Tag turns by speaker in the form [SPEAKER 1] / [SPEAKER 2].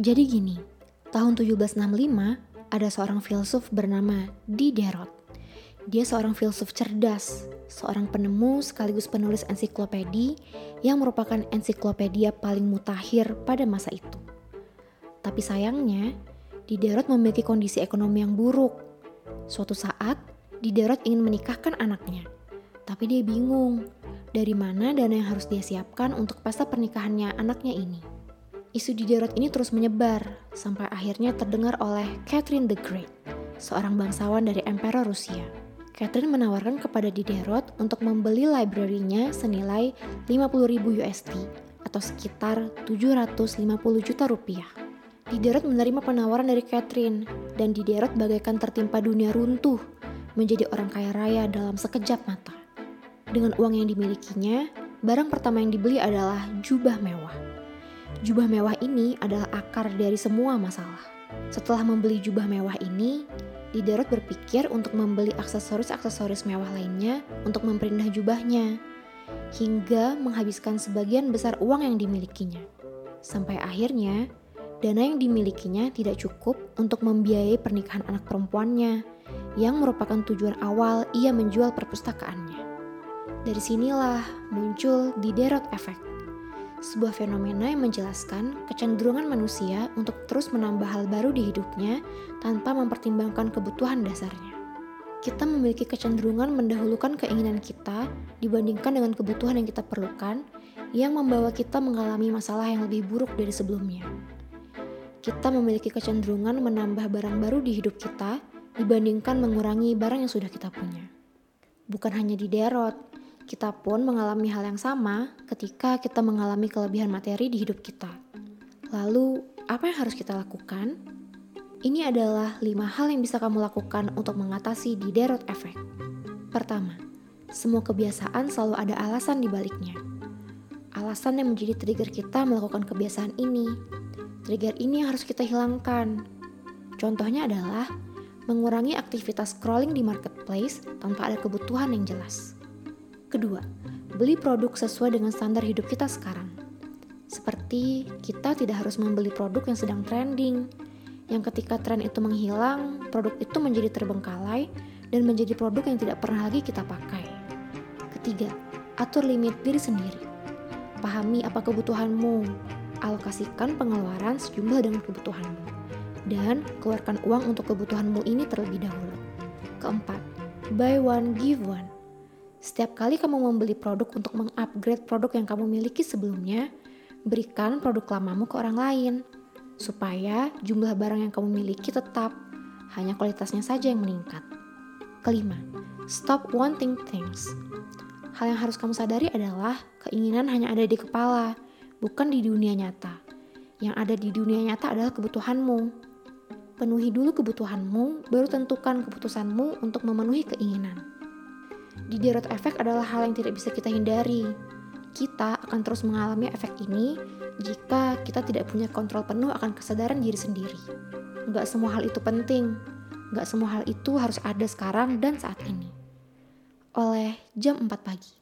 [SPEAKER 1] Jadi gini, tahun 1765 ada seorang filsuf bernama Diderot. Dia seorang filsuf cerdas, seorang penemu sekaligus penulis ensiklopedi yang merupakan ensiklopedia paling mutakhir pada masa itu. Tapi sayangnya, Diderot memiliki kondisi ekonomi yang buruk. Suatu saat, Diderot ingin menikahkan anaknya. Tapi dia bingung, dari mana dana yang harus dia siapkan untuk pesta pernikahannya anaknya ini. Isu Diderot ini terus menyebar, sampai akhirnya terdengar oleh Catherine the Great, seorang bangsawan dari Emperor Rusia. Catherine menawarkan kepada Diderot untuk membeli library-nya senilai 50.000 USD atau sekitar 750 juta rupiah. Diderot menerima penawaran dari Catherine dan Diderot bagaikan tertimpa dunia runtuh menjadi orang kaya raya dalam sekejap mata. Dengan uang yang dimilikinya, barang pertama yang dibeli adalah jubah mewah. Jubah mewah ini adalah akar dari semua masalah. Setelah membeli jubah mewah ini, Diderot berpikir untuk membeli aksesoris-aksesoris mewah lainnya untuk memperindah jubahnya, hingga menghabiskan sebagian besar uang yang dimilikinya. Sampai akhirnya, dana yang dimilikinya tidak cukup untuk membiayai pernikahan anak perempuannya, yang merupakan tujuan awal ia menjual perpustakaannya. Dari sinilah muncul Diderot Effect sebuah fenomena yang menjelaskan kecenderungan manusia untuk terus menambah hal baru di hidupnya tanpa mempertimbangkan kebutuhan dasarnya. Kita memiliki kecenderungan mendahulukan keinginan kita dibandingkan dengan kebutuhan yang kita perlukan, yang membawa kita mengalami masalah yang lebih buruk dari sebelumnya. Kita memiliki kecenderungan menambah barang baru di hidup kita dibandingkan mengurangi barang yang sudah kita punya. Bukan hanya di derot, kita pun mengalami hal yang sama ketika kita mengalami kelebihan materi di hidup kita. Lalu, apa yang harus kita lakukan? Ini adalah lima hal yang bisa kamu lakukan untuk mengatasi Diderot Effect. Pertama, semua kebiasaan selalu ada alasan di baliknya. Alasan yang menjadi trigger kita melakukan kebiasaan ini. Trigger ini harus kita hilangkan. Contohnya adalah mengurangi aktivitas scrolling di marketplace tanpa ada kebutuhan yang jelas. Kedua, beli produk sesuai dengan standar hidup kita sekarang. Seperti kita tidak harus membeli produk yang sedang trending, yang ketika tren itu menghilang, produk itu menjadi terbengkalai dan menjadi produk yang tidak pernah lagi kita pakai. Ketiga, atur limit diri sendiri. Pahami apa kebutuhanmu, alokasikan pengeluaran sejumlah dengan kebutuhanmu, dan keluarkan uang untuk kebutuhanmu ini terlebih dahulu. Keempat, buy one, give one. Setiap kali kamu membeli produk untuk mengupgrade produk yang kamu miliki sebelumnya, berikan produk lamamu ke orang lain, supaya jumlah barang yang kamu miliki tetap, hanya kualitasnya saja yang meningkat. Kelima, stop wanting things. Hal yang harus kamu sadari adalah keinginan hanya ada di kepala, bukan di dunia nyata. Yang ada di dunia nyata adalah kebutuhanmu. Penuhi dulu kebutuhanmu, baru tentukan keputusanmu untuk memenuhi keinginan. Diderot efek adalah hal yang tidak bisa kita hindari. Kita akan terus mengalami efek ini jika kita tidak punya kontrol penuh akan kesadaran diri sendiri. Gak semua hal itu penting, gak semua hal itu harus ada sekarang dan saat ini. Oleh jam 4 pagi.